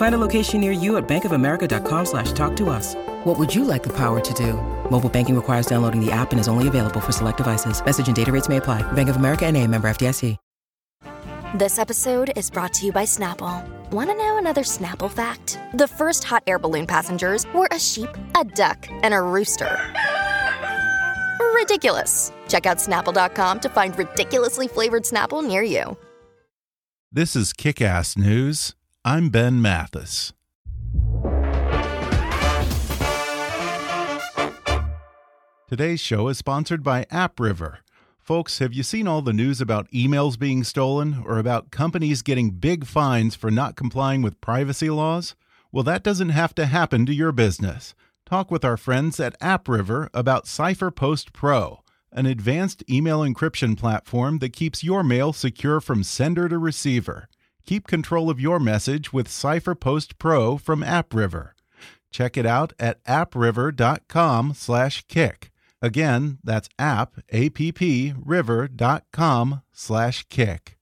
Find a location near you at bankofamerica.com slash talk to us. What would you like the power to do? Mobile banking requires downloading the app and is only available for select devices. Message and data rates may apply. Bank of America and a member FDIC. This episode is brought to you by Snapple. Want to know another Snapple fact? The first hot air balloon passengers were a sheep, a duck, and a rooster. Ridiculous. Check out snapple.com to find ridiculously flavored Snapple near you. This is Kick Ass News. I'm Ben Mathis. Today's show is sponsored by AppRiver. Folks, have you seen all the news about emails being stolen or about companies getting big fines for not complying with privacy laws? Well, that doesn't have to happen to your business. Talk with our friends at AppRiver about CipherPost Pro, an advanced email encryption platform that keeps your mail secure from sender to receiver. Keep control of your message with CipherPost Pro from AppRiver. Check it out at appriver.com/kick. Again, that's app, A-P-P, river.com slash kick.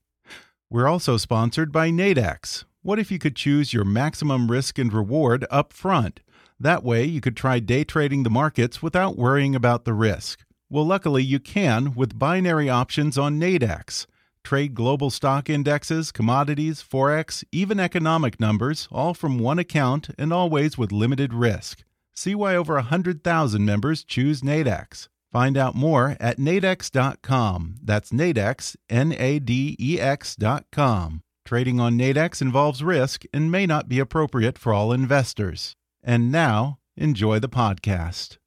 We're also sponsored by Nadex. What if you could choose your maximum risk and reward up front? That way, you could try day trading the markets without worrying about the risk. Well, luckily, you can with binary options on Nadex. Trade global stock indexes, commodities, forex, even economic numbers, all from one account and always with limited risk. See why over 100,000 members choose Nadex. Find out more at nadex.com. That's Nadex, N A D E X.com. Trading on Nadex involves risk and may not be appropriate for all investors. And now, enjoy the podcast.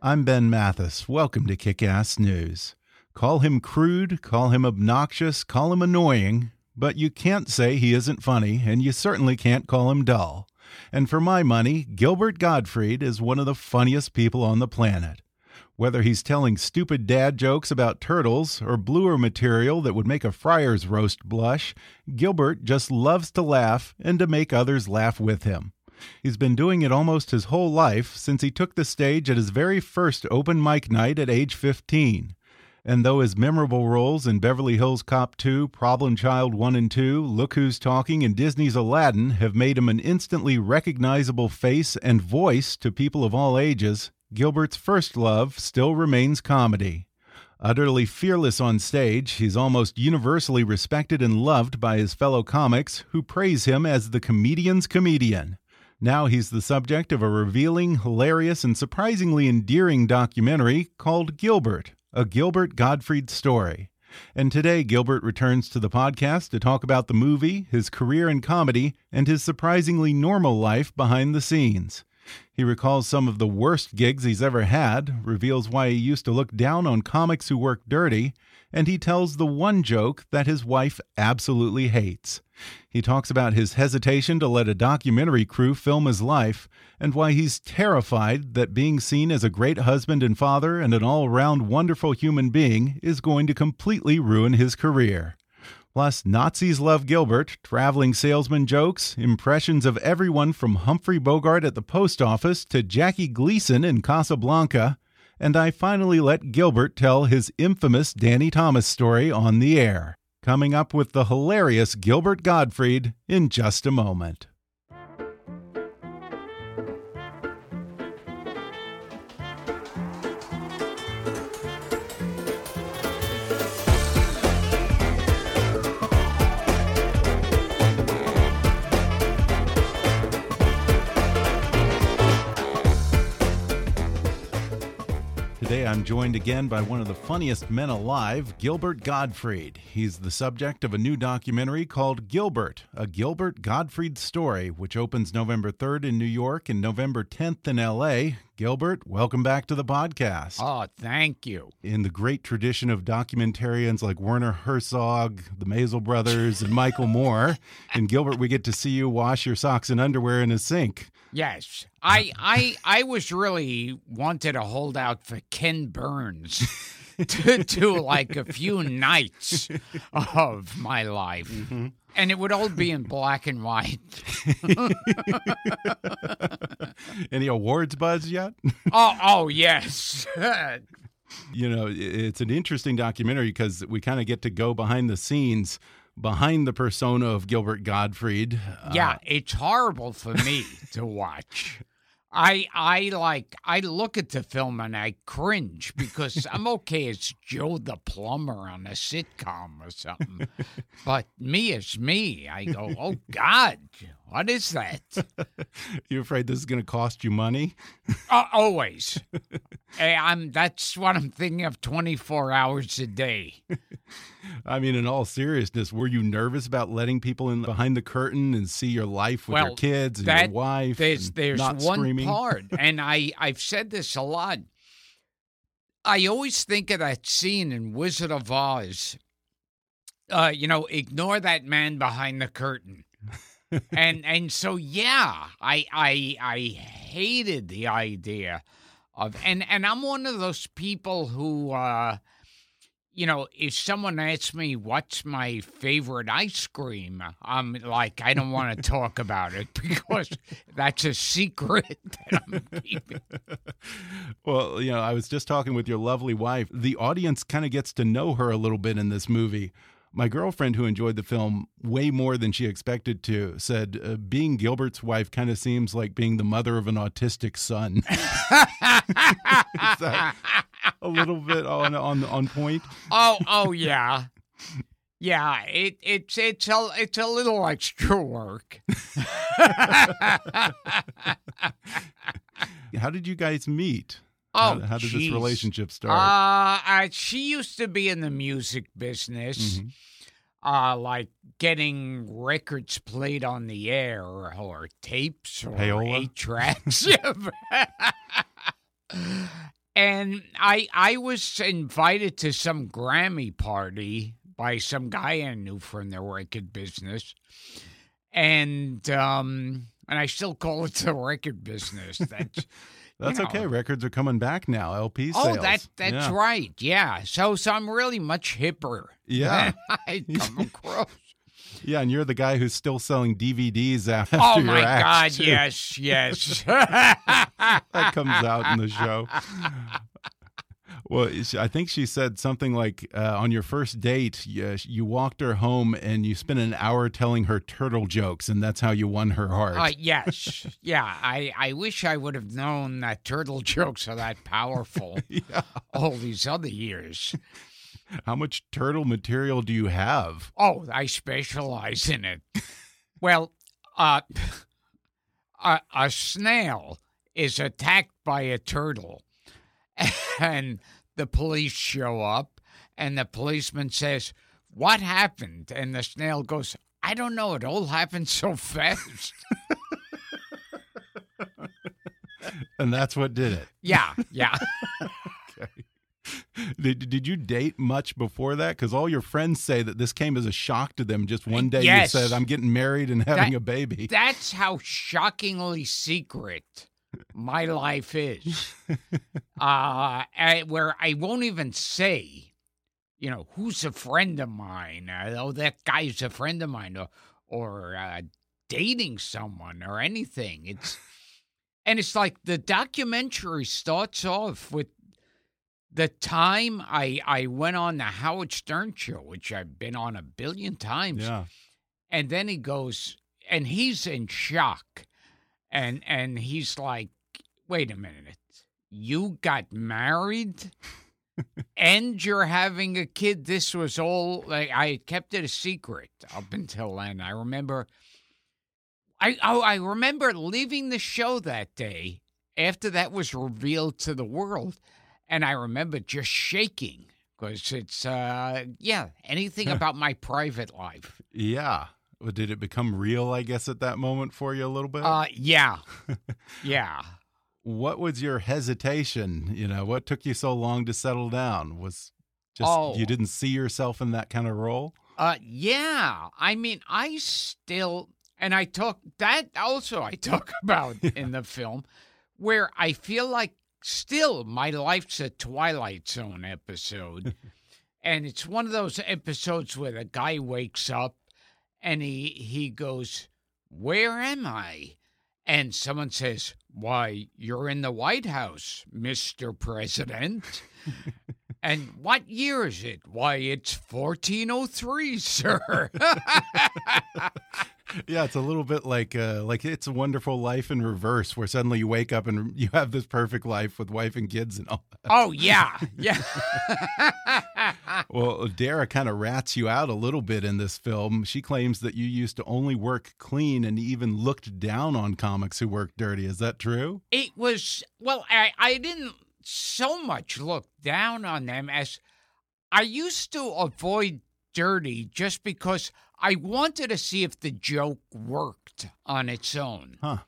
I'm Ben Mathis. Welcome to Kick Ass News. Call him crude, call him obnoxious, call him annoying, but you can't say he isn't funny, and you certainly can't call him dull. And for my money, Gilbert Gottfried is one of the funniest people on the planet. Whether he's telling stupid dad jokes about turtles or bluer material that would make a friar's roast blush, Gilbert just loves to laugh and to make others laugh with him. He's been doing it almost his whole life since he took the stage at his very first open mic night at age 15. And though his memorable roles in Beverly Hills Cop 2, Problem Child 1 and 2, Look Who's Talking, and Disney's Aladdin have made him an instantly recognizable face and voice to people of all ages, Gilbert's first love still remains comedy. Utterly fearless on stage, he's almost universally respected and loved by his fellow comics, who praise him as the comedian's comedian. Now he's the subject of a revealing, hilarious, and surprisingly endearing documentary called Gilbert a Gilbert Gottfried story. And today, Gilbert returns to the podcast to talk about the movie, his career in comedy, and his surprisingly normal life behind the scenes. He recalls some of the worst gigs he's ever had, reveals why he used to look down on comics who work dirty, and he tells the one joke that his wife absolutely hates. He talks about his hesitation to let a documentary crew film his life and why he's terrified that being seen as a great husband and father and an all around wonderful human being is going to completely ruin his career. Plus, Nazis love Gilbert, traveling salesman jokes, impressions of everyone from Humphrey Bogart at the post office to Jackie Gleason in Casablanca, and I finally let Gilbert tell his infamous Danny Thomas story on the air. Coming up with the hilarious Gilbert Gottfried in just a moment. Today I'm joined again by one of the funniest men alive, Gilbert Gottfried. He's the subject of a new documentary called Gilbert, a Gilbert Gottfried story, which opens November 3rd in New York and November 10th in LA. Gilbert, welcome back to the podcast. Oh, thank you. In the great tradition of documentarians like Werner Herzog, the Maysles brothers, and Michael Moore, and Gilbert, we get to see you wash your socks and underwear in a sink. Yes, I, I, I was really wanted to hold out for Ken Burns to do like a few nights of my life, mm -hmm. and it would all be in black and white. Any awards buzz yet? oh, oh yes. you know, it's an interesting documentary because we kind of get to go behind the scenes behind the persona of Gilbert Gottfried. Yeah, uh, it's horrible for me to watch. I I like I look at the film and I cringe because I'm okay as Joe the plumber on a sitcom or something, but me as me, I go, oh God, what is that? you afraid this is going to cost you money? Uh, always. hey, I'm. That's what I'm thinking of. Twenty four hours a day. I mean, in all seriousness, were you nervous about letting people in behind the curtain and see your life with well, your kids and that, your wife? There's there's one screaming? part, and I I've said this a lot. I always think of that scene in Wizard of Oz. Uh, you know, ignore that man behind the curtain and and so yeah, I I I hated the idea of and and I'm one of those people who uh you know, if someone asks me what's my favorite ice cream, I'm like, I don't want to talk about it because that's a secret that I'm keeping. Well, you know, I was just talking with your lovely wife. The audience kind of gets to know her a little bit in this movie. My girlfriend, who enjoyed the film way more than she expected to, said uh, being Gilbert's wife kind of seems like being the mother of an autistic son. a little bit on on on point? Oh, oh yeah. Yeah, it it's it's a it's a little extra work. How did you guys meet? Oh, how, how did this relationship start? Uh, uh, she used to be in the music business, mm-hmm. uh, like getting records played on the air or, or tapes or Payola? eight tracks. and I I was invited to some Grammy party by some guy I knew from the record business, and um, and I still call it the record business. That's That's you know. okay. Records are coming back now. LP oh, sales. Oh, that that's yeah. right. Yeah. So so I'm really much hipper. Yeah. I come across. Yeah, and you're the guy who's still selling DVDs after oh your my God! too. Yes, yes. that comes out in the show. Well, I think she said something like uh, on your first date, you, you, walked her home and you spent an hour telling her turtle jokes, and that's how you won her heart. Uh, yes. yeah. I, I wish I would have known that turtle jokes are that powerful yeah. all these other years. How much turtle material do you have? Oh, I specialize in it. well, uh, a, a snail is attacked by a turtle and the police show up, and the policeman says, What happened? And the snail goes, I don't know. It all happened so fast. and that's what did it. Yeah, yeah. okay. Did, did you date much before that? Because all your friends say that this came as a shock to them. Just one day yes. you said, I'm getting married and having that, a baby. That's how shockingly secret my life is. uh, where I won't even say, you know, who's a friend of mine? Uh, oh, that guy's a friend of mine, or, or uh, dating someone, or anything. It's and it's like the documentary starts off with the time I I went on the Howard Stern show, which I've been on a billion times. Yeah. And then he goes, and he's in shock and and he's like, "Wait a minute, you got married." and you're having a kid. This was all like I kept it a secret up until then. I remember, I oh, I remember leaving the show that day after that was revealed to the world, and I remember just shaking because it's uh yeah anything about my private life. Yeah, did it become real? I guess at that moment for you a little bit. Uh, yeah, yeah. What was your hesitation? You know, what took you so long to settle down? Was just Oh. you didn't see yourself in that kind of role? Uh, yeah. I mean, I still, and I talk that also I talk about in the film, where I feel like still my life's a Twilight Zone episode, and it's one of those episodes where the guy wakes up and he he goes, "Where am I?" And someone says, "Why, you're in the White House, Mister President." And what year is it? Why, it's 1403, sir. Yeah, it's a little bit like uh, like it's a wonderful life in reverse, where suddenly you wake up and you have this perfect life with wife and kids and all. oh, yeah. Yeah. Well, Dara kind of rats you out a little bit in this film. She claims that you used to only work clean and even looked down on comics who worked dirty. Is that true? it was, well, I, I didn't so much look down on them as I used to avoid dirty just because I wanted to see if the joke worked on its own. Huh.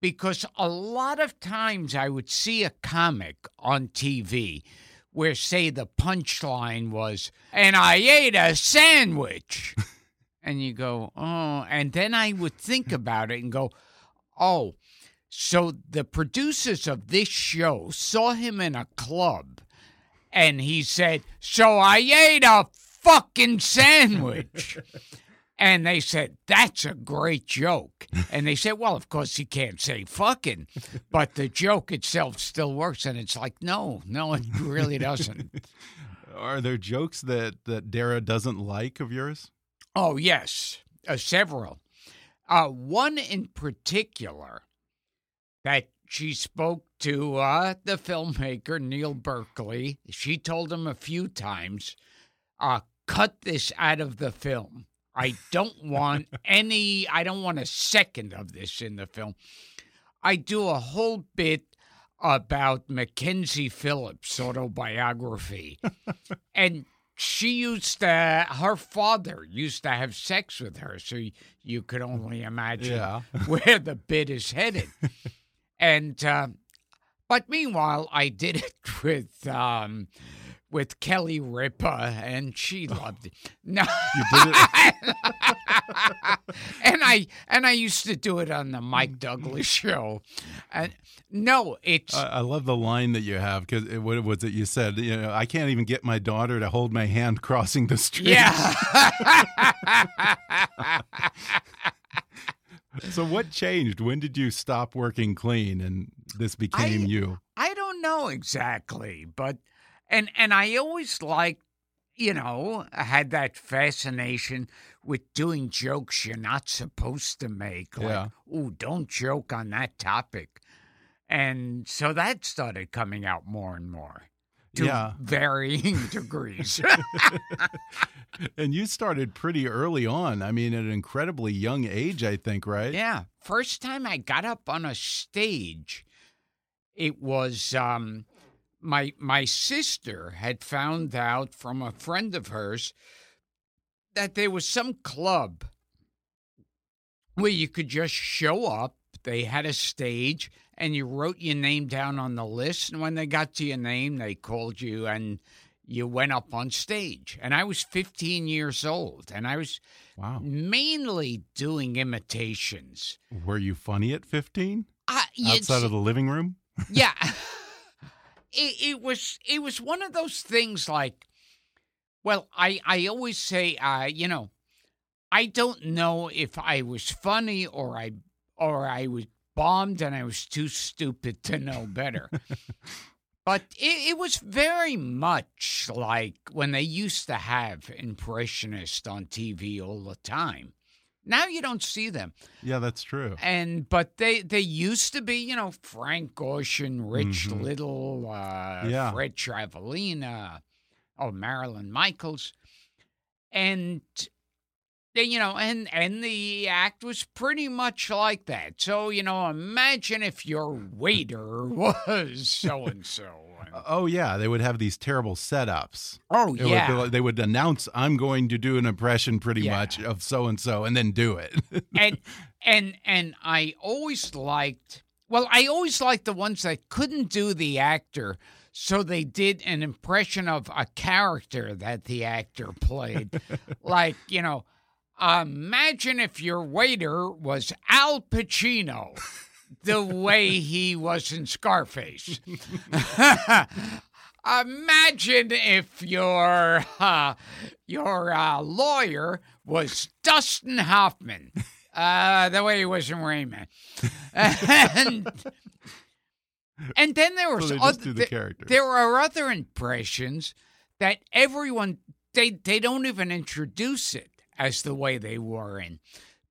because a lot of times I would see a comic on TV where, say, the punchline was, and I ate a sandwich. and you go, oh, and then I would think about it and go, oh, so the producers of this show saw him in a club and he said, so I ate a fucking sandwich. And they said, That's a great joke. And they said, Well, of course, you can't say fucking, but the joke itself still works. And it's like, No, no, it really doesn't. Are there jokes that that Dara doesn't like of yours? oh, yes, uh, several. Uh, one in particular that she spoke to uh, the filmmaker, Neil Berkeley. She told him a few times, uh, Cut this out of the film. I don't want any, I don't want a second of this in the film. I do a whole bit about Mackenzie Phillips' autobiography. and she used to, her father used to have sex with her. So you could only imagine Yeah. where the bit is headed. and, uh, but meanwhile, I did it with, um, with Kelly Ripa, and she loved it. No, You did it. and I and I used to do it on the Mike mm. Douglas show. And no, it's I I love the line that you have because what was it you said? You know, I can't even get my daughter to hold my hand crossing the street. yeah. So what changed? When did you stop working clean and this became I- you? I don't know exactly, but and and I always liked, you know, I had that fascination with doing jokes you're not supposed to make. Like, Yeah. oh, don't joke on that topic. And so that started coming out more and more to Yeah. varying degrees. And you started pretty early on. I mean, at an incredibly young age, I think, right? Yeah. First time I got up on a stage, it was um my my sister had found out from a friend of hers that there was some club where you could just show up. They had a stage and you wrote your name down on the list. And when they got to your name, they called you and you went up on stage. And I was 15 years old and I was Wow. mainly doing imitations. Were you funny at 15? Uh, Outside of the living room? yeah, it, it was it was one of those things like, well, I I always say, uh, you know, I don't know if I was funny or I or I was bombed and I was too stupid to know better. But it, it was very much like when they used to have impressionists on TV all the time. Now you don't see them. Yeah, that's true. And but they they used to be, you know, Frank Gorshin, Rich Mhm. Little, uh, Yeah. Fred Travalena, oh Marilyn Michaels, and you know, and and the act was pretty much like that. So you know, imagine if your waiter was so and so. Oh, yeah. They would have these terrible setups. Oh It would yeah, like- they would announce, I'm going to do an impression pretty Yeah. much of so and so, and then do it. and and and I always liked Well, I always liked the ones that couldn't do the actor, so they did an impression of a character that the actor played. like, you know, imagine if your waiter was Al Pacino, the way he was in Scarface. imagine if your uh, your uh, lawyer was Dustin Hoffman, uh, the way he was in Rain Man, and and then there was So other, the th- there are other impressions that everyone they they don't even introduce it as the way they were in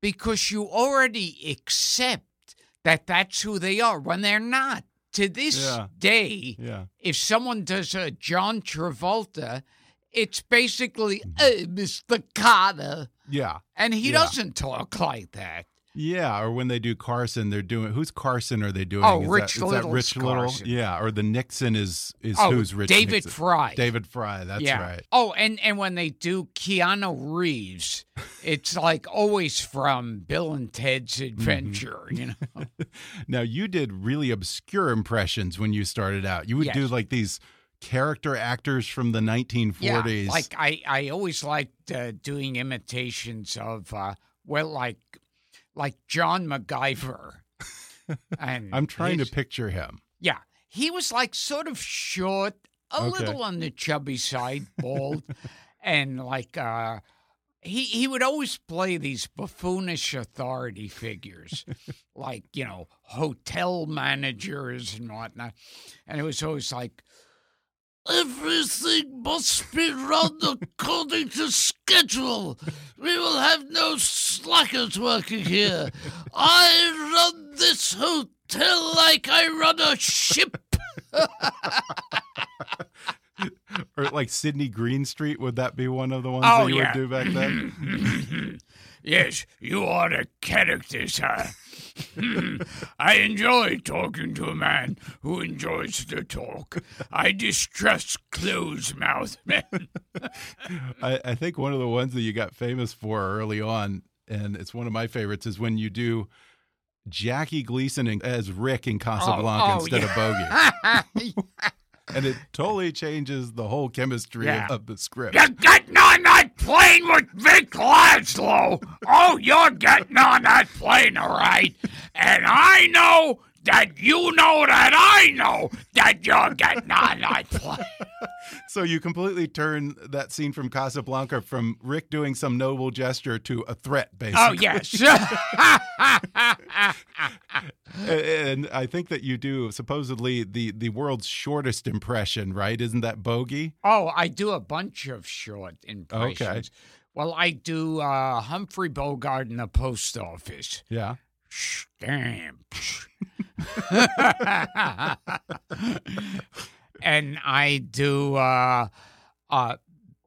because you already accept that that's who they are when they're not. To this Yeah. day, Yeah. if someone does a John Travolta, it's basically Mm-hmm. Mr. Kotter, Yeah. and he Yeah. doesn't talk like that. Yeah, or when they do Carson, they're doing who's Carson? Are they doing? Oh, Is Rich that, Little's Rich Little? Yeah, or the Nixon is is Oh, who's Rich? David Nixon? Frye. David Frye. That's yeah. right. Oh, and and when they do Keanu Reeves, it's like always from Bill and Ted's Mm-hmm. Adventure. You know. Now you did really obscure impressions when you started out. You would do like these character actors from the 1940s. Yeah, like I, I always liked uh, doing imitations of, uh, well, like, like John McGiver. And I'm trying to picture him. Yeah, he was like sort of short, a Okay. little on the chubby side, bald, and like uh, he he would always play these buffoonish authority figures, like you know hotel managers and whatnot, and it was always like. Everything must be run according to schedule. We will have no slackers working here. I run this hotel like I run a ship. Or like Sidney Greenstreet, would that be one of the ones Oh, that you yeah. would do back then? yes, you are a character, sir. I enjoy talking to a man who enjoys to talk. I distrust closed mouth men. I, I think one of the ones that you got famous for early on, and it's one of my favorites, is when you do Jackie Gleason as Rick in Casablanca oh, oh instead yeah. of Bogey. and it totally changes the whole chemistry Yeah. of, the script. You're getting on that plane with Vic Laszlo. Oh, you're getting on that plane, all right. And I know that you know that I know that you're getting on that plane. So you completely turn that scene from Casablanca from Rick doing some noble gesture to a threat, basically. Oh, yes. And I think that you do supposedly the the world's shortest impression, right? Isn't that Bogey? oh, I do a bunch of short impressions. Well, I do uh, Humphrey Bogart in the post office. Yeah. Stamp. and I do uh, uh,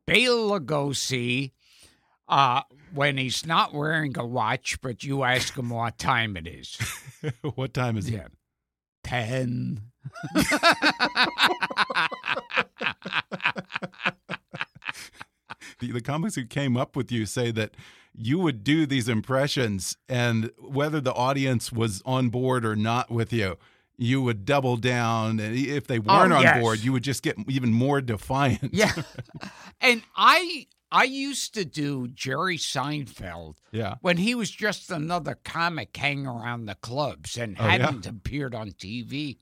Bela Lugosi uh, when he's not wearing a watch, but you ask him what time it is. what time is it? Ten. The, the comics who came up with you say that you would do these impressions, and whether the audience was on board or not with you, you would double down. And if they oh, weren't on Oh, yes. board, you would just get even more defiant. Yeah. and I I used to do Jerry Seinfeld Yeah. when he was just another comic hanging around the clubs and Oh, yeah? hadn't appeared on TV.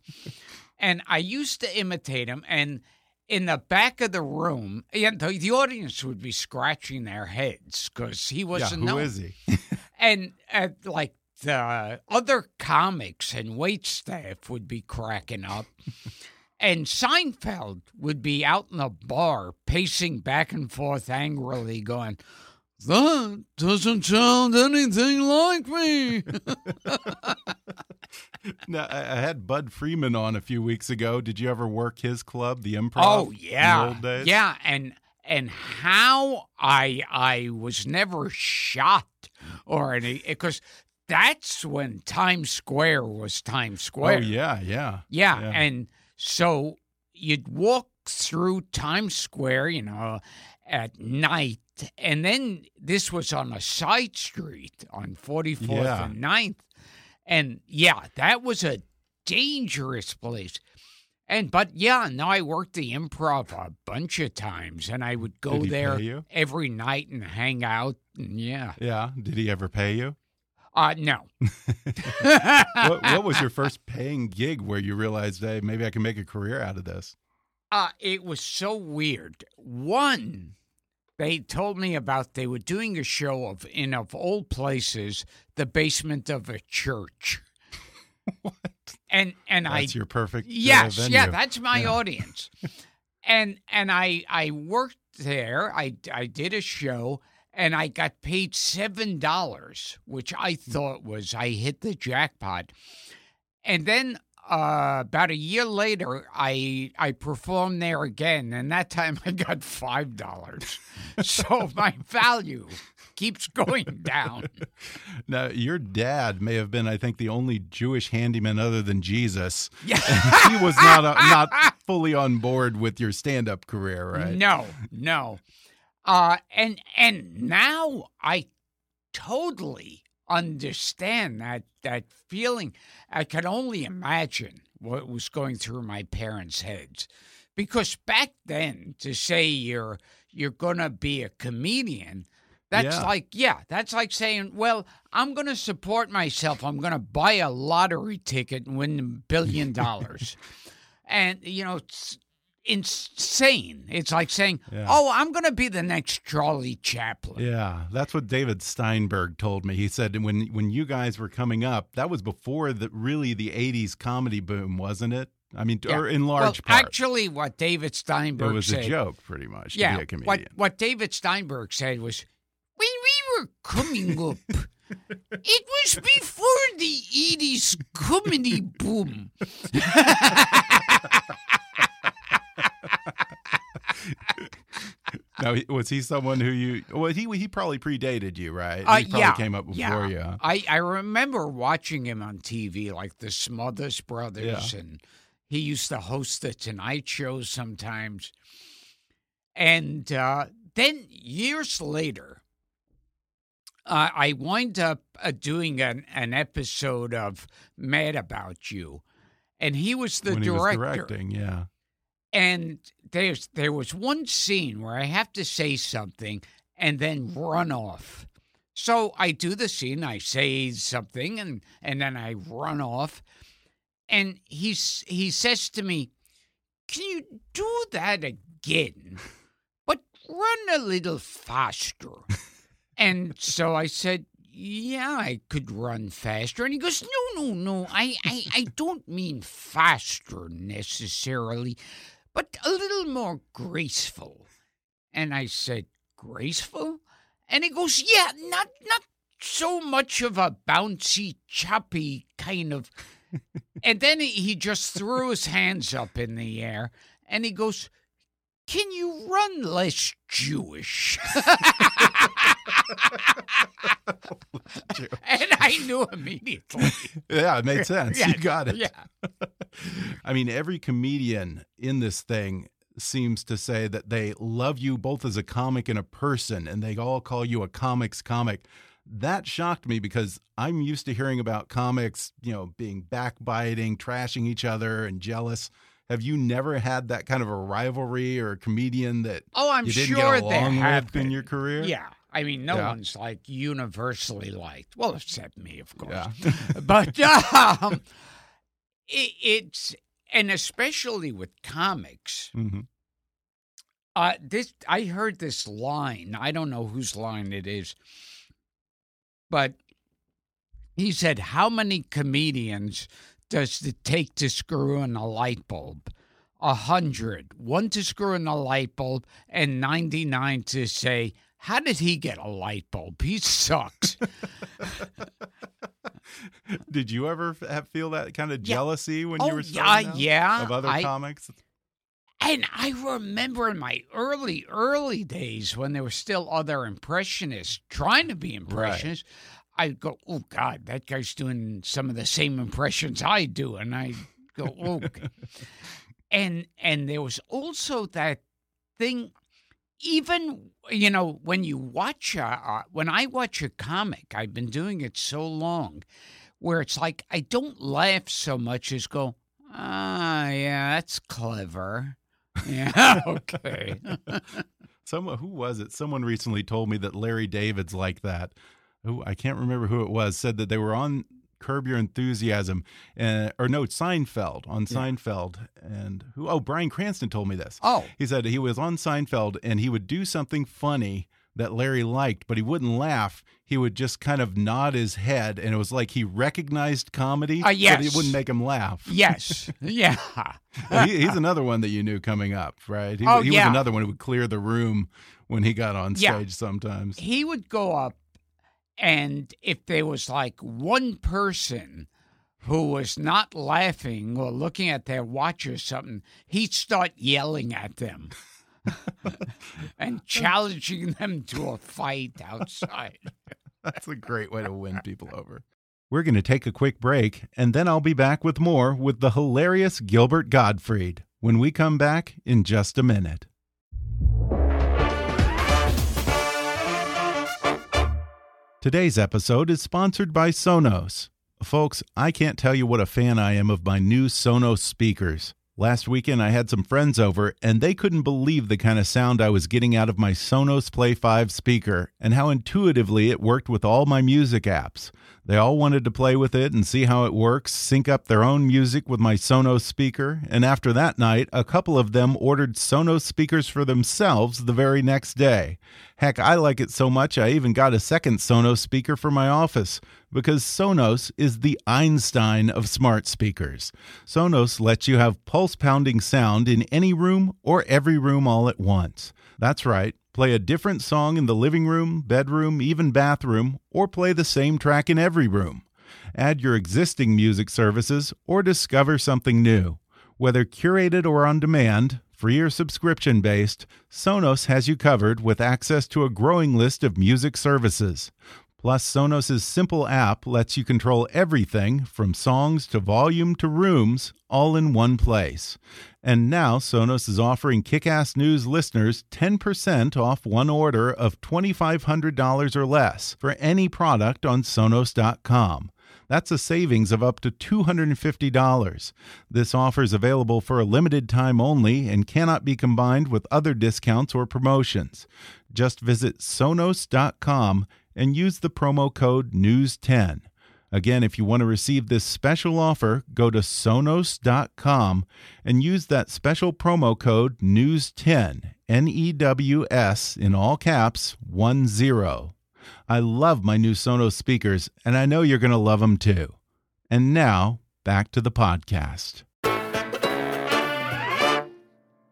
and I used to imitate him and in the back of the room, and the, the audience would be scratching their heads because he wasn't Who known. is he? And uh, like the other comics and wait staff would be cracking up. and Seinfeld would be out in the bar pacing back and forth angrily, going, That doesn't sound anything like me. Now, I I had Budd Friedman on a few weeks ago. Did you ever work his club, the Improv? oh, yeah. Yeah. And and how I I was never shot or any because that's when Times Square was Times Oh, Square. yeah, yeah. Yeah, Yeah. and so you'd walk through Times Square, you know, at night, and then this was on a side street on 44th Yeah. and 9th. And yeah, that was a dangerous place. And but yeah, no, I worked the improv a bunch of times, and I would go there every night and hang out. And yeah, Yeah. Did he ever pay you? uh, no. what, what was your first paying gig where you realized, hey, maybe I can make a career out of this? Uh, it was so weird. One, they told me about they were doing a show of in of all places, the basement of a church. what? And and I That's your perfect. uh, yes, yeah, that's my Yeah. audience. and and I I worked there. I I did a show and I got paid seven dollars, which I Hmm. thought was I hit the jackpot. And then uh, about a year later, I I performed there again, and that time I got five dollars. so my value keeps going down. Now, your dad may have been, I think, the only Jewish handyman other than Jesus. Yeah. he was not uh, not fully on board with your stand up career, right? No, no. Uh and and now I totally understand that that feeling. I can only imagine what was going through my parents' heads. Because back then to say you're you're gonna be a comedian, that's Yeah. like yeah, that's like saying, Well, I'm gonna support myself. I'm gonna buy a lottery ticket and win a billion dollars. and you know, it's insane. It's like saying, Yeah. "Oh, I'm going to be the next Charlie Chaplin." Yeah, that's what David Steinberg told me. He said when when you guys were coming up, that was before the really the '80s comedy boom, wasn't it? I mean, Yeah. or in well, large part, actually, what David it Steinberg was said, a joke, pretty much, yeah, be a comedian. what what David Steinberg said was, when we were coming up, it was before the '80s comedy boom. Now, was he someone who you? Well, he he probably predated you, right? Uh, he probably yeah, came up yeah. before you. huh? I, I remember watching him on TV, like the Smothers Brothers, Yeah. and he used to host the Tonight Show sometimes. And uh, then years later, uh, I wind up uh, doing an, an episode of Mad About You, and he was the when he was director. directing, yeah. And there's there was one scene where I have to say something and then run off. So I do the scene, I say something and and then I run off. And he's he says to me, "Can you do that again? But run a little faster." and so I said, yeah, I could run faster. And he goes, no, no, no, I, I, I don't mean faster necessarily, but a little more graceful. And I said, graceful? And he goes, yeah, not, not so much of a bouncy, choppy kind of. and then he, he just threw his hands up in the air and he goes, can you run less Jewish? and I knew immediately. Yeah, it made sense. Yeah, you got it. Yeah. I mean, every comedian in this thing seems to say that they love you both as a comic and a person, and they all call you a comics comic. That shocked me because I'm used to hearing about comics, you know, being backbiting, trashing each other, and jealous. Have you never had that kind of a rivalry or a comedian that Oh, I'm you didn't sure get there along have with in been. your career? Yeah. I mean, no Yeah. one's like universally liked. Well, except me, of course. Yeah. but um, it, it's and especially with comics. hmm Uh, this I heard this line. I don't know whose line it is, but he said, "How many comedians does it take to screw in a light bulb?" A hundred. One to screw in a light bulb, and ninety-nine to say, "How did he get a light bulb? He sucks." Did you ever have, feel that kind of Yeah. jealousy when Oh, you were yeah, starting out yeah, of other I- comics? And I remember in my early, early days when there were still other impressionists trying to be impressionists, I'd go, oh, God, that guy's doing some of the same impressions I do. And I go, oh. and, and there was also that thing, even, you know, when you watch, a, when I watch a comic, I've been doing it so long, where it's like I don't laugh so much as go, ah, yeah, that's clever. Yeah, okay. Someone who was it? Someone recently told me that Larry David's like that. Who I can't remember who it was said that they were on Curb Your Enthusiasm, uh, or no, Seinfeld on Seinfeld, and who? Oh, Bryan Cranston told me this. Oh. he said he was on Seinfeld and he would do something funny that Larry liked, but he wouldn't laugh. He would just kind of nod his head, and it was like he recognized comedy, Uh, but it wouldn't make him laugh. yes, yeah. He, he's another one that you knew coming up, right? He, Oh, he yeah. was another one who would clear the room when he got on Yeah. stage sometimes. he would go up and if there was like one person who was not laughing or looking at their watch or something, he'd start yelling at them and challenging them to a fight outside. That's a great way to win people over. We're going to take a quick break, and then I'll be back with more with the hilarious Gilbert Gottfried when we come back in just a minute. Today's episode is sponsored by Sonos. Folks, I can't tell you what a fan I am of my new Sonos speakers. Last weekend, I had some friends over, and they couldn't believe the kind of sound I was getting out of my Sonos Play 5 speaker and how intuitively it worked with all my music apps. They all wanted to play with it and see how it works, sync up their own music with my Sonos speaker, and after that night, a couple of them ordered Sonos speakers for themselves the very next day. Heck, I like it so much I even got a second Sonos speaker for my office because Sonos is the Einstein of smart speakers. Sonos lets you have pulse pounding sound in any room or every room all at once. That's right. Play a different song in the living room, bedroom, even bathroom, or play the same track in every room. Add your existing music services or discover something new. Whether curated or on demand, free or subscription based, Sonos has you covered with access to a growing list of music services. Plus, Sonos' simple app lets you control everything from songs to volume to rooms all in one place. And now Sonos is offering Kickass News listeners 10% off one order of $2,500 or less for any product on Sonos.com. That's a savings of up to $250. This offer is available for a limited time only and cannot be combined with other discounts or promotions. Just visit Sonos.com and use the promo code NEWS10. Again, if you want to receive this special offer, go to Sonos.com and use that special promo code NEWS10, N E W S, in all caps, 1 0. I love my new Sonos speakers, and I know you're going to love them too. And now, back to the podcast.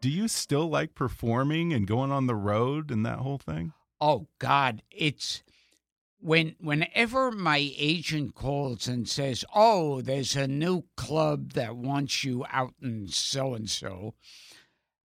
Do you still like performing and going on the road and that whole thing? Oh God, it's when whenever my agent calls and says, "Oh, there's a new club that wants you out in so and so,"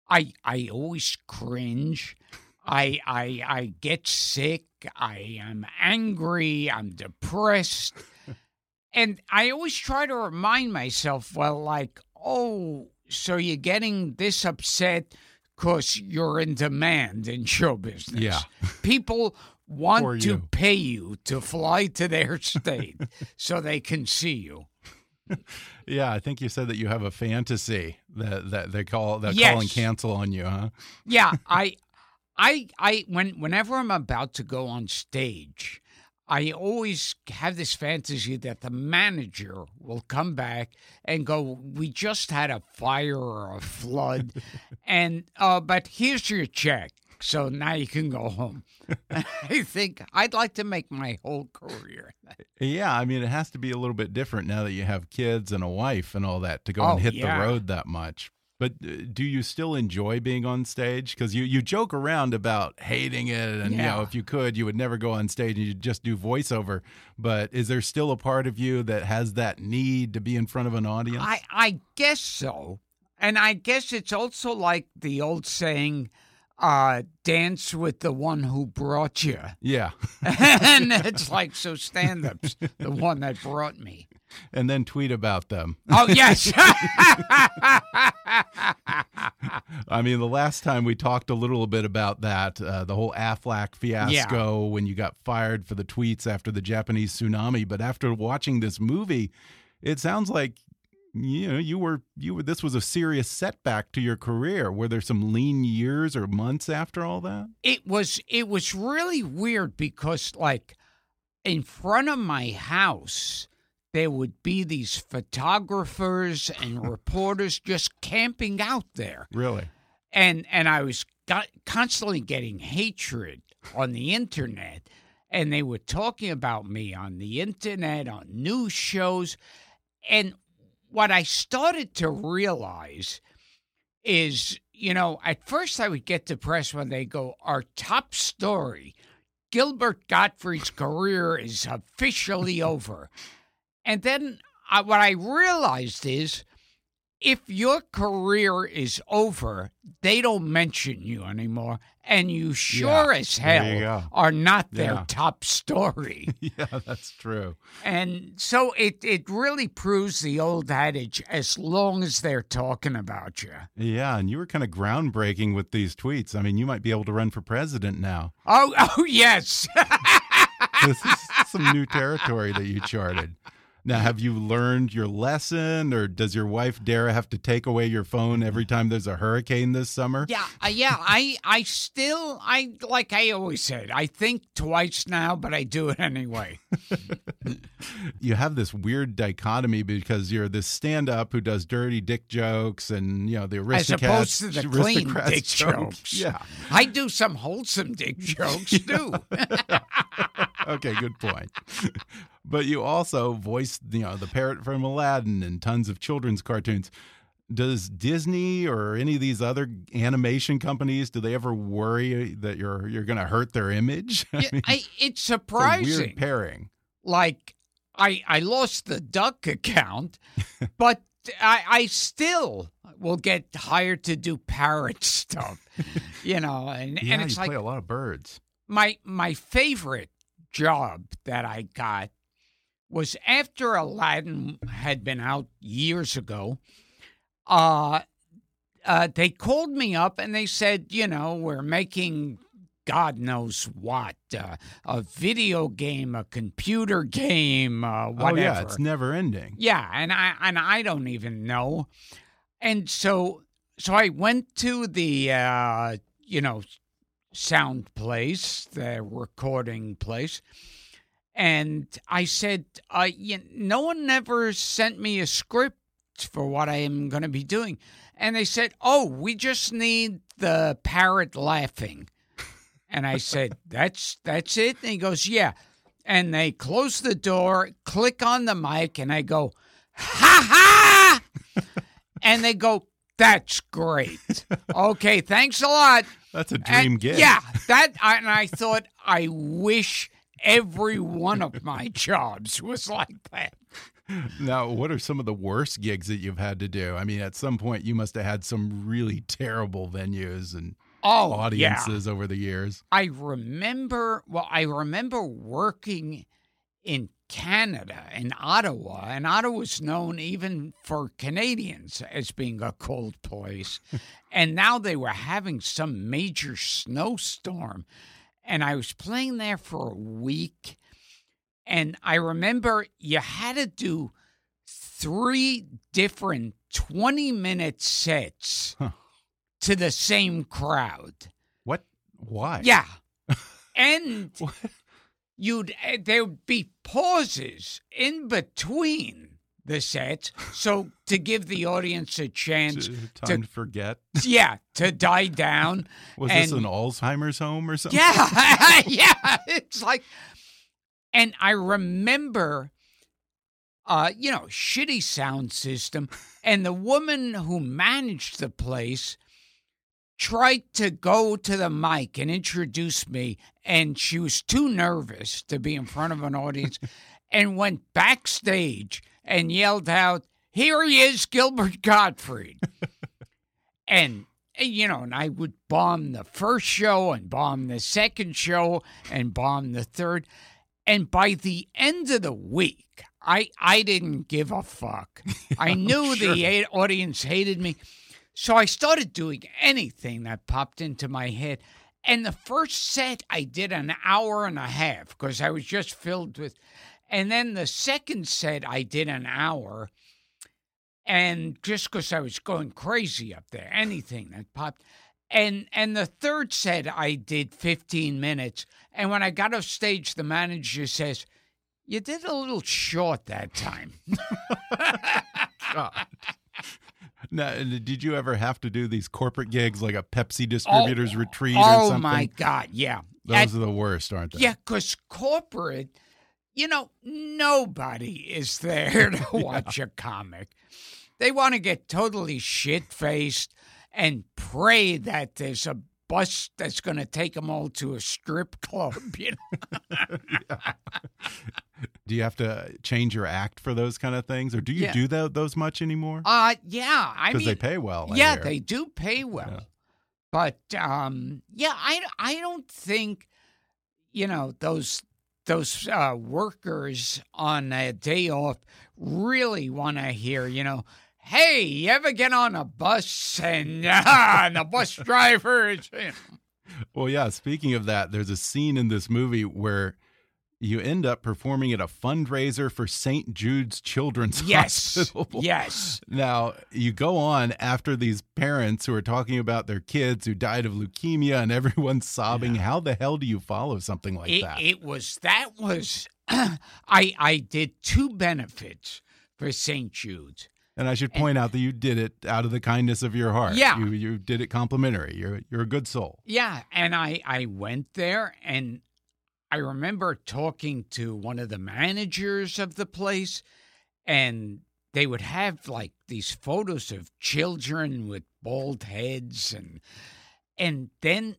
I I always cringe. I I I get sick. I am angry. I'm depressed, and I always try to remind myself, well, like, oh, so you're getting this upset because you're in demand in show business. Yeah. People want to pay you to fly to their state so they can see you. Yeah, I think you said that you have a fantasy that that they call that Yes. call and cancel on you, huh? Yeah, I, I, I. When whenever I'm about to go on stage, I always have this fantasy that the manager will come back and go, "We just had a fire or a flood, and uh, but here's your check." So now you can go home. I think I'd like to make my whole career. Yeah, I mean it has to be a little bit different now that you have kids and a wife and all that to go Oh, and hit yeah. the road that much. But uh, do you still enjoy being on stage? Because you you joke around about hating it, and you know if you could, you would never go on stage and you'd just do voiceover. But is there still a part of you that has that need to be in front of an audience? I, I guess so. And I guess it's also like the old saying, uh, dance with the one who brought you. yeah, and it's like, so stand up's the one that brought me. and then tweet about them. Oh, yes. I mean, the last time we talked a little bit about that, uh, the whole Aflac fiasco when you got fired for the tweets after the Japanese tsunami. But after watching this movie, it sounds like you know you were you were this was a serious setback to your career. Were there some lean years or months after all that? It was it was really weird because like in front of my house there would be these photographers and reporters just camping out there. Really? And and I was got, constantly getting hatred on the internet and they were talking about me on the internet on news shows and what I started to realize is, you know, at first I would get depressed when they go, our top story, Gilbert Gottfried's career is officially over. And then I, what I realized is if your career is over, they don't mention you anymore. And you sure Yeah, as hell are not their Yeah. top story. yeah, that's true. And so it, it really proves the old adage as long as they're talking about you. Yeah, and you were kind of groundbreaking with these tweets. I mean, you might be able to run for president now. Oh, oh yes. this is some new territory that you charted. Now, have you learned your lesson, or does your wife Dara have to take away your phone every time there's a hurricane this summer? yeah, uh, yeah. I, I still, I like I always said, I think twice now, but I do it anyway. You have this weird dichotomy because you're this stand-up who does dirty dick jokes, and you know the aristocrats, As opposed to the clean dick jokes. Yeah. I do some wholesome dick jokes too. okay, good point. But you also voiced, you know, the parrot from Aladdin and tons of children's cartoons. Does Disney or any of these other animation companies do they ever worry that you're you're going to hurt their image? I mean, I, it's surprising. weird pairing. like I I lost the duck account, but I I still will get hired to do parrot stuff, you know, and Yeah, and it's you like play a lot of birds. my my favorite job that I got was after Aladdin had been out years ago. Uh, uh, they called me up and they said, you know, we're making God knows what uh, a video game, a computer game, uh, whatever. Oh yeah, it's never ending. Yeah, and I and I don't even know. And so so I went to the uh, you know sound place, the recording place, and I said, uh, you, no one ever sent me a script for what I am going to be doing. And they said, "Oh, we just need the parrot laughing." And I said, "That's that's it." And he goes, "Yeah." And they close the door, click on the mic, and I go, "Ha ha!" and they go, "That's great." okay, thanks a lot. That's a dream And- gig. Yeah, that and I thought I wish every one of my jobs was like that. Now, what are some of the worst gigs that you've had to do? I mean, at some point you must have had some really terrible venues and Oh, yeah. audiences over the years. I remember, well, I remember working in Canada, in Ottawa, and Ottawa's known even for Canadians as being a cold place. and now they were having some major snowstorm. And I was playing there for a week. And I remember you had to do three different 20 minute sets Huh. to the same crowd. What? Why? Yeah. And you'd eh, there would be pauses in between the sets so to give the audience a chance Time to forget. yeah to die down Was this an Alzheimer's home or something? yeah yeah it's like and i remember uh you know shitty sound system and the woman who managed the place tried to go to the mic and introduce me and she was too nervous to be in front of an audience and went backstage and yelled out here he is gilbert gottfried and you know and i would bomb the first show and bomb the second show and bomb the third and by the end of the week i i didn't give a fuck i knew the audience hated me So I started doing anything that popped into my head. And the first set I did an hour and a half because I was just filled with. And then the second set I did an hour. And just because I was going crazy up there, anything that popped. And and the third set I did 15 minutes. And when I got off stage, the manager says, You did a little short that time. God. Now, did you ever have to do these corporate gigs like a Pepsi oh, distributor's retreat or oh my God, yeah. Those At- are the worst, aren't they? Yeah, because corporate, you know, nobody is there to watch a comic. They want to get totally shit faced and pray that there's a bus that's going to take them all to a strip club. You know? Do you have to change your act for those kind of things, or do you Yeah. do tho- those much anymore? Uh, yeah. I Because mean, they pay well. Yeah, they do pay well. Yeah. But um, yeah, I, I don't think you know those those uh, workers on a day off really want to hear you know. Hey, you ever get on a bus and, uh, and the bus driver is, you know, Well, yeah. Speaking of that, there's a scene in this movie where you end up performing at a fundraiser for St. Jude's Children's yes, Hospital. yes, Yes. Now, you go on after these parents who are talking about their kids who died of leukemia and everyone's sobbing. How the hell do you follow something like it, that? it was that was I I did two benefits for St. Jude's. and I should point out that you did it out of the kindness of your heart. Yeah. You you did it complimentary. You're you're a good soul. Yeah, and I I went there and I remember talking to one of the managers of the place and they would have like these photos of children with bald heads and and then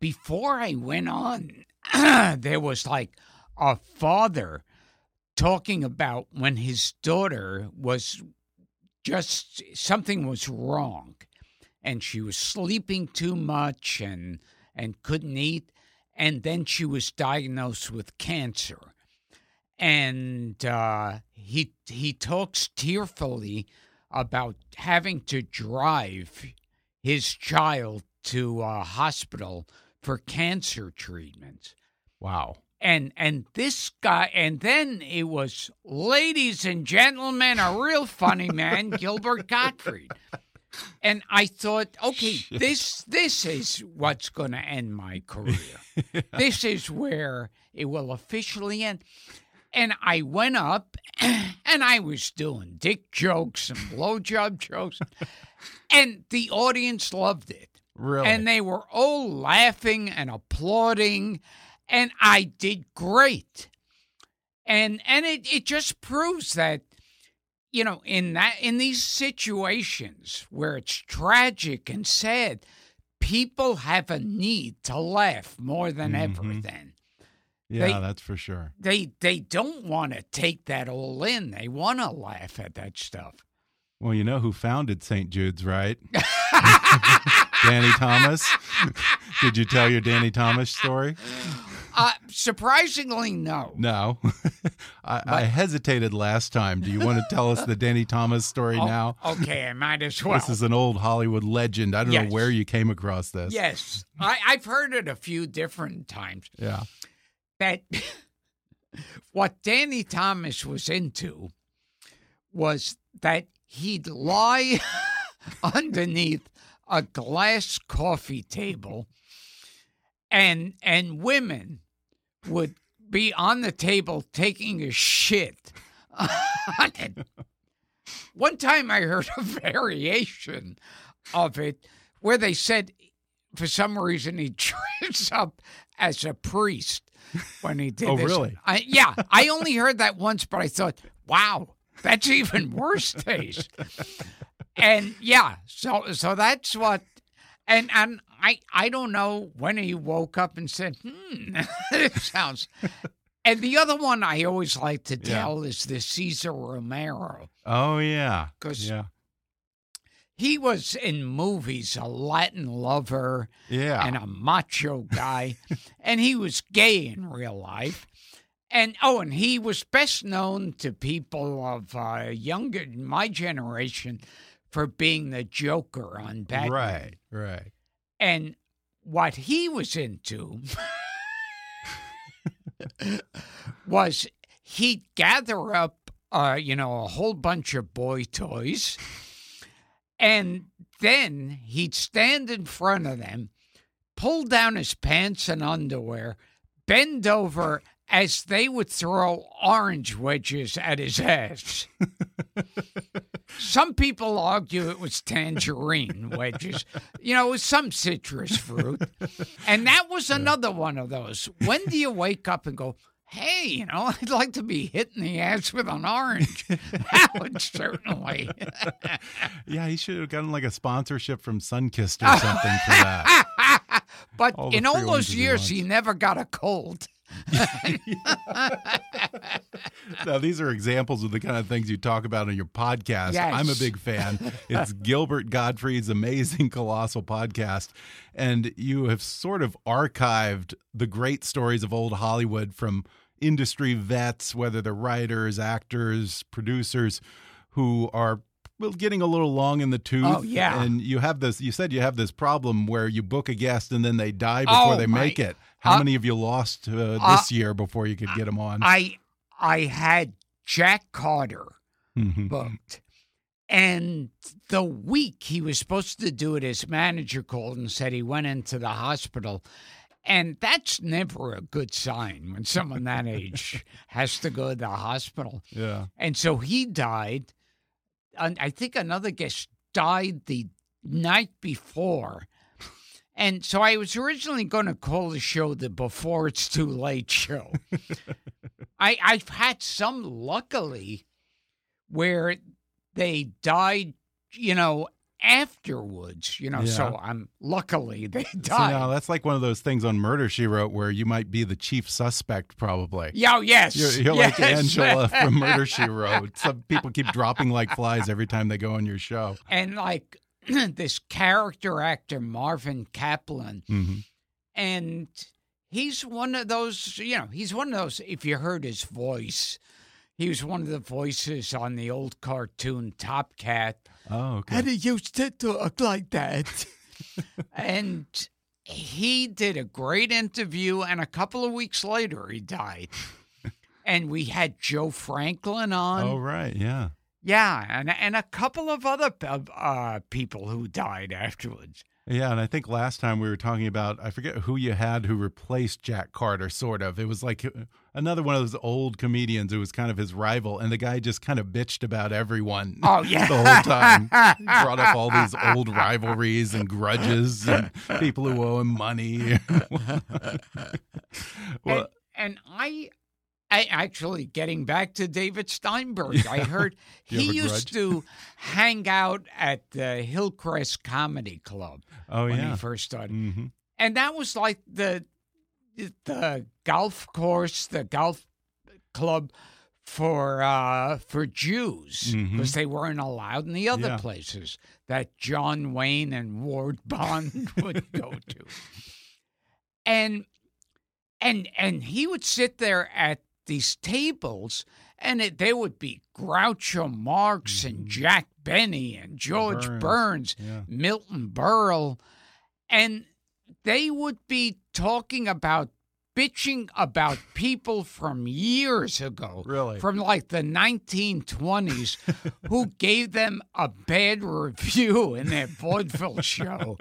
before I went on there was like a father talking about when his daughter was just something was wrong and she was sleeping too much and and couldn't eat and then she was diagnosed with cancer. And uh, he he talks tearfully about having to drive his child to a hospital for cancer treatment. Wow. and and this guy and then it was ladies and gentlemen a real funny man gilbert gottfried and i thought okay this this is what's going to end my career. This is where it will officially end. And i went up and i was doing dick jokes and blowjob jokes. And the audience loved it. Really? and they were all laughing and applauding and i did great. And and it, it just proves that you know in that in these situations where it's tragic and sad people have a need to laugh more than ever Mhm. then yeah, they- that's for sure. they they don't want to take that all in they want to laugh at that stuff Well, you know who founded St. Jude's, right? Danny Thomas. Did you tell your Danny Thomas story? Uh surprisingly no No. I, I hesitated last time. Do you want to tell us the Danny Thomas story Oh, now? okay i might as well This is an old Hollywood legend. I don't Yes. know where you came across this. Yes, I, I've heard it a few different times. Yeah. That what Danny Thomas was into was that he'd lie underneath a glass coffee table, and and women would be on the table taking a shit on it. One time I heard a variation of it where they said for some reason he dressed up as a priest when he did Oh, this. really? I, yeah, I only heard that once, but I thought, wow, that's even worse taste. and yeah, so so that's what, and and I I don't know when he woke up and said, hmm, it sounds. And the other one I always like to Yeah. tell is the Cesar Romero. Oh, yeah. 'Cause- yeah. He was in movies a Latin lover Yeah. and a macho guy, and he was gay in real life. And oh, and he was best known to people of uh, younger, my generation, for being the Joker on Batman. Right, right. And what he was into was he'd gather up, uh, you know, a whole bunch of boy toys, and then he'd stand in front of them, pull down his pants and underwear, bend over as they would throw orange wedges at his ass. some people argue it was tangerine wedges. You know, it was some citrus fruit. And that was another one of those. When do you wake up and go, hey, you know, I'd like to be hit in the ass with an orange. that would certainly. yeah, he should have gotten like a sponsorship from Sunkist or something for that. But All in all those he years, he never got a cold. now, these are examples of the kind of things you talk about on your podcast. Yes. I'm a big fan. It's Gilbert Gottfried's amazing, colossal podcast. And you have sort of archived the great stories of old Hollywood from industry vets, whether they're writers, actors, producers, who are well, getting a little long in the tooth. Oh, yeah. And you have this, you said you have this problem where you book a guest and then they die before Oh, they my- make it. How Uh, many have you lost uh, uh, this year before you could get them on? I I had Jack Carter Mhm. booked. And the week he was supposed to do it, his manager called and said he went into the hospital. And that's never a good sign when someone that age has to go to the hospital. Yeah. And so he died. I think another guest died the night before. And so I was originally going to call the show the Before It's Too Late show. I, I've had some, luckily, where they died, you know, afterwards, you know, so I'm luckily they So died. now that's like one of those things on Murder She Wrote where you might be the chief suspect, probably. Yeah, oh, yes. You're, you're like. Angela from Murder She Wrote. Some people keep dropping like flies every time they go on your show. and like this character actor Marvin Kaplan, hmm and he's one of those. You know, he's one of those. If you heard his voice, he was one of the voices on the old cartoon Top Cat. Oh, okay. And he used to talk like that. and he did a great interview, and a couple of weeks later, he died. and we had Joe Franklin on. Oh, right. Yeah. Yeah, and and a couple of other uh, people who died afterwards. Yeah, and I think last time we were talking about I forget who you had who replaced Jack Carter, sort of. It was like uh, another one of those old comedians who was kind of his rival, and the guy just kind of bitched about everyone. Oh yeah, the whole time. Brought up all these old rivalries and grudges and people who owe him money. well, and, and I, I actually getting back to David Steinberg, I heard he used to hang out at the Hillcrest Comedy Club oh when yeah. he first started, hmm and that was like the the golf course, the golf club for uh for Jews because they weren't allowed in the other Yeah. places that John Wayne and Ward Bond would go to. And and and he would sit there at these tables and it, there would be Groucho Marx and Jack Benny and George Mm-hmm. Burns Burns. Yeah. Milton Berle, and they would be talking about bitching about people from years ago, Really? from like the 1920s, who gave them a bad review in their vaudeville show,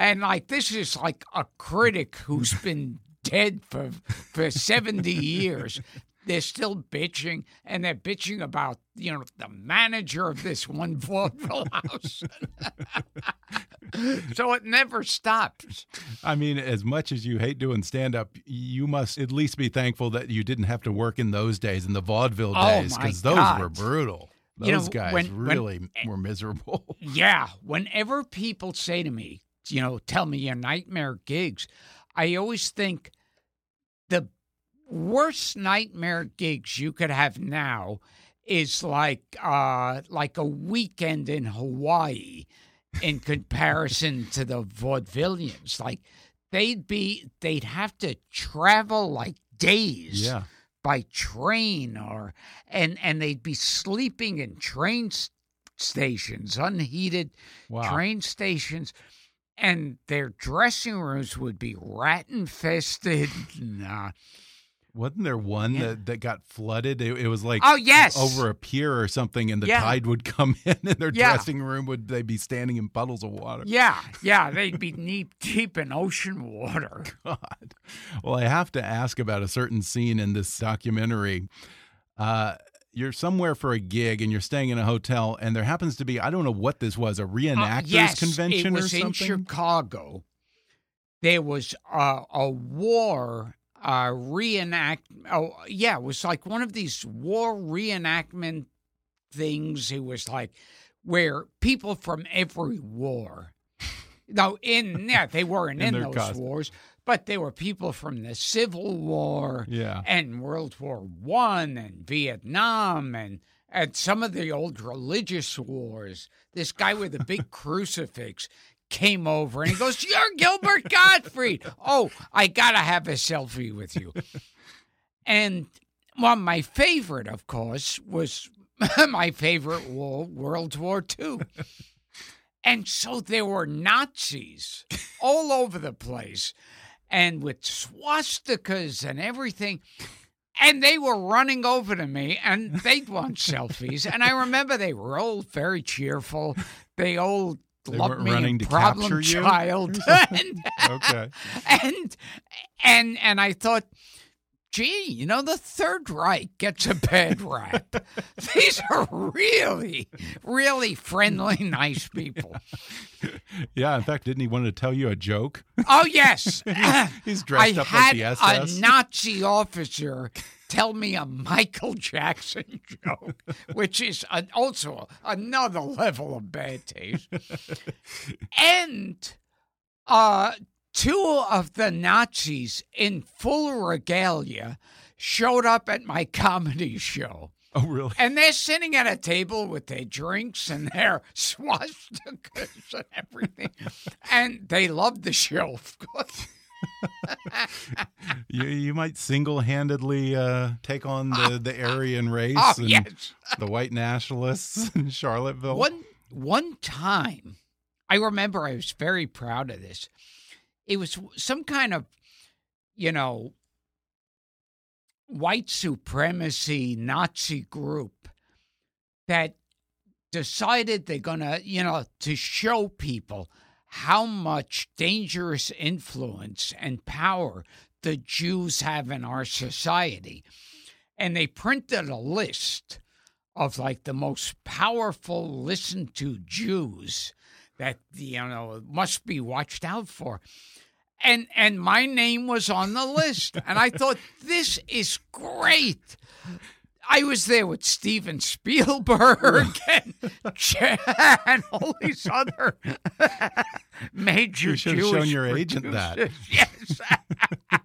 and like this is like a critic who's been dead for for 70 years. They're still bitching, and they're bitching about you know the manager of this one vaudeville house. so it never stops. I mean, as much as you hate doing stand up, you must at least be thankful that you didn't have to work in those days, in the vaudeville Oh, days, because those God. were brutal. Those You know, guys when- when- really were miserable. Yeah, whenever people say to me, you know, tell me your nightmare gigs, I always think the worst nightmare gigs you could have now is like uh like a weekend in Hawaii in comparison to the vaudevillians. Like they'd be they'd have to travel like days yeah. by train or and and they'd be sleeping in train stations, unheated Wow. train stations, and their dressing rooms would be rat infested. and, uh, Wasn't there one Yeah. that, that got flooded? It, it was like oh yes, over a pier or something, and the Yeah. tide would come in, and their Yeah. dressing room would they be standing in puddles of water? Yeah, yeah, they'd be knee deep in ocean water. God. Well, I have to ask about a certain scene in this documentary. Uh, you're somewhere for a gig and you're staying in a hotel, and there happens to be I don't know what this was a Uh, reenactors yes, convention it was or in. Chicago. There was a, a war uh, reenact. Oh, yeah, it was like one of these war reenactment things. It was like where people from every war. No, in yeah, they weren't In in, those costume. wars, but they were people from the Civil War Yeah. and World War One and Vietnam and and some of the old religious wars. This guy with a big crucifix came over and he goes, "You're Gilbert Gottfried. Oh, I gotta have a selfie with you." And well, my favorite, of course, was my favorite war, World War II. And so there were Nazis all over the place and with swastikas and everything. And they were running over to me and they'd want selfies. And I remember they were all very cheerful. They all They weren't me running to problem capture you child. and, Okay. and and and I thought, gee, you know, the Third Reich gets a bad rap. These are really, really friendly, nice people. Yeah. In fact, didn't he want to tell you a joke? Oh yes, He's dressed I up like the SS. a Nazi officer tell me a Michael Jackson joke, which is an, also another level of bad taste. and uh, two of the Nazis in full regalia showed up at my comedy show. oh, really? And they're sitting at a table with their drinks and their swastikas and everything. And they loved the show, of course. you, you might single-handedly uh, take on the, the Aryan race Oh, and yes. the white nationalists in Charlottesville. One one time, I remember I was very proud of this. It was some kind of, you know, white supremacy Nazi group that decided they're gonna, you know, to show people how much dangerous influence and power the Jews have in our society. And they printed a list of like the most powerful listened to Jews that you know must be watched out for. And and my name was on the list. and I thought this is great. I was there with Steven Spielberg and, and all these other major You should have shown your agent that. Yes.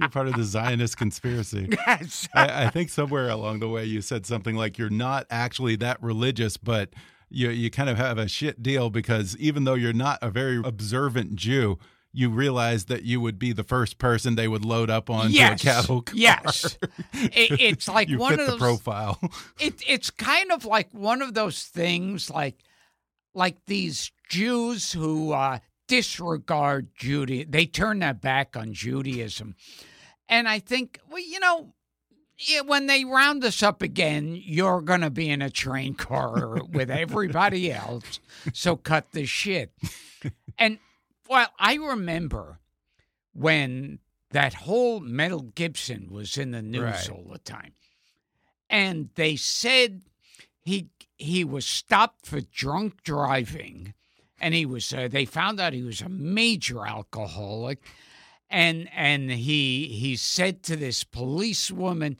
You're part of the Zionist conspiracy. yes. I, I think somewhere along the way you said something like you're not actually that religious, but you you kind of have a shit deal because even though you're not a very observant Jew, you realize that you would be the first person they would load up onto yes. a cattle car. Yes. It, it's like you one fit of the those profile. it, it's kind of like one of those things like like these Jews who uh, disregard Judaism. They turn their back on Judaism. And I think, well, you know, yeah, when they round us up again, you're going to be in a train car with everybody else. So cut the shit. And, well, I remember when that whole Mel Gibson was in the news Right. all the time. And they said he he was stopped for drunk driving and he was uh, they found out he was a major alcoholic and and he he said to this policewoman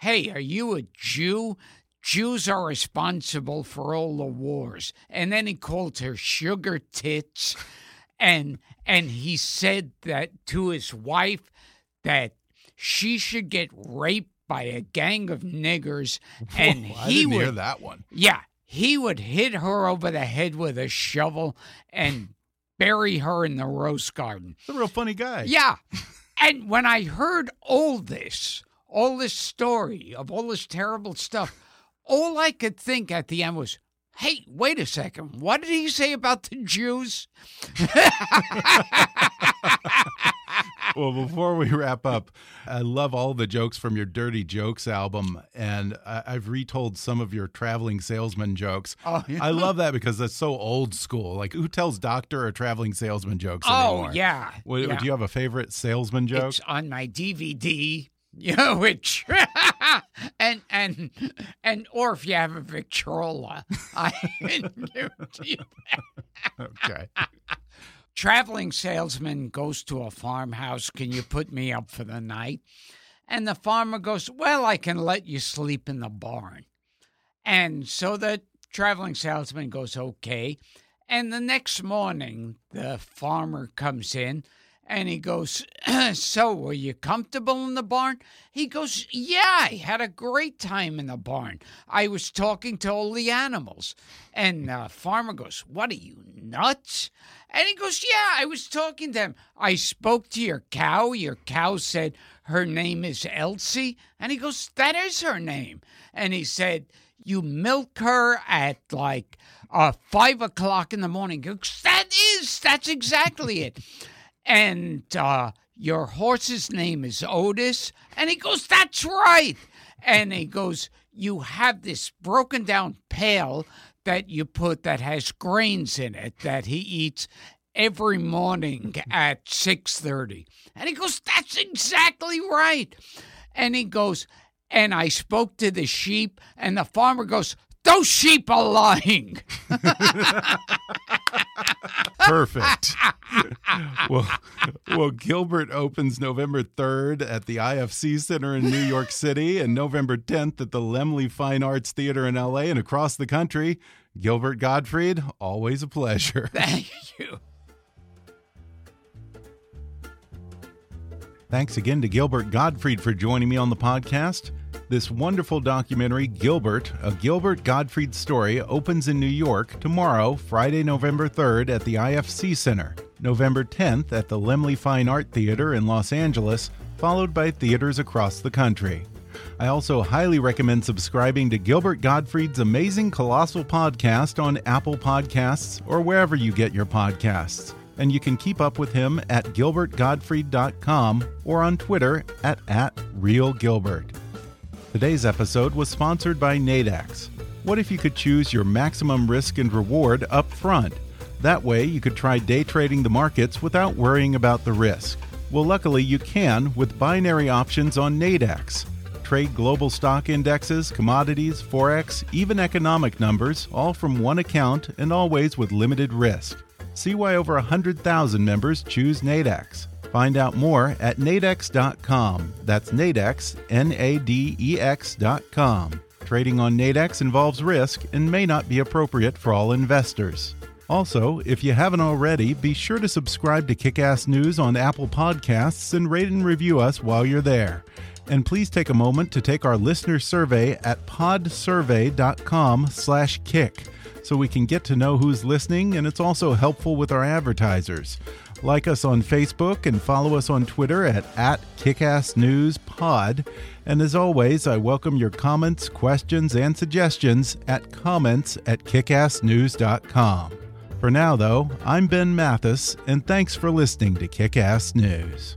hey are you a jew jews are responsible for all the wars and then he called her sugar tits and and he said that to his wife that she should get raped by a gang of niggers and Whoa, I he didn't would hear that one. yeah, he would hit her over the head with a shovel and bury her in the rose garden. He's a real funny guy. Yeah. And when I heard all this, all this story of all this terrible stuff, all I could think at the end was, Hey, wait a second. What did he say about the Jews? well, before we wrap up, I love all the jokes from your Dirty Jokes album, and I have retold some of your traveling salesman jokes. Oh, yeah. I love that because that's so old school. Like, who tells doctor or traveling salesman jokes oh, anymore? yeah. What, yeah. Do you have a favorite salesman joke? It's on my DVD. You know, which and and and or if you have a Victrola, I do you Okay. Traveling salesman goes to a farmhouse. Can you put me up for the night? And the farmer goes, Well, I can let you sleep in the barn. And so the traveling salesman goes, Okay. And the next morning, the farmer comes in and he goes, So, were you comfortable in the barn? He goes, Yeah, I had a great time in the barn. I was talking to all the animals. And the farmer goes, What are you, nuts? And he goes, Yeah, I was talking to him. I spoke to your cow. Your cow said her name is Elsie. And he goes, That is her name. And he said, You milk her at like uh, five o'clock in the morning. Goes, that is, that's exactly it and uh, your horse's name is Otis. And he goes, That's right. And he goes, You have this broken down pail that you put that has grains in it that he eats every morning at 6:30. And he goes, That's exactly right. And he goes, and I spoke to the sheep, and the farmer goes, Those sheep are lying. Perfect. well, well, Gilbert opens November 3rd at the IFC Center in New York City and November 10th at the Laemmle Fine Arts Theater in LA and across the country. Gilbert Gottfried, always a pleasure. Thank you. Thanks again to Gilbert Gottfried for joining me on the podcast. This wonderful documentary, Gilbert, a Gilbert Gottfried story, opens in New York tomorrow, Friday, November 3rd at the IFC Center, November 10th at the Laemmle Fine Art Theater in Los Angeles, followed by theaters across the country. I also highly recommend subscribing to Gilbert Gottfried's amazing Colossal podcast on Apple Podcasts or wherever you get your podcasts. And you can keep up with him at gilbertgottfried.com or on Twitter at, at RealGilbert. Today's episode was sponsored by Nadex. What if you could choose your maximum risk and reward up front? That way, you could try day trading the markets without worrying about the risk. Well, luckily, you can with binary options on Nadex. Trade global stock indexes, commodities, forex, even economic numbers, all from one account and always with limited risk. See why over 100,000 members choose Nadex. Find out more at nadex.com. That's Nadex, N A D E X.com. Trading on Nadex involves risk and may not be appropriate for all investors. Also, if you haven't already, be sure to subscribe to Kickass News on Apple Podcasts and rate and review us while you're there. And please take a moment to take our listener survey at podsurvey.com/kick so we can get to know who's listening and it's also helpful with our advertisers. Like us on Facebook and follow us on Twitter at, at KickassNewsPod. And as always, I welcome your comments, questions, and suggestions at comments at kickassnews.com. For now, though, I'm Ben Mathis, and thanks for listening to Kickass News.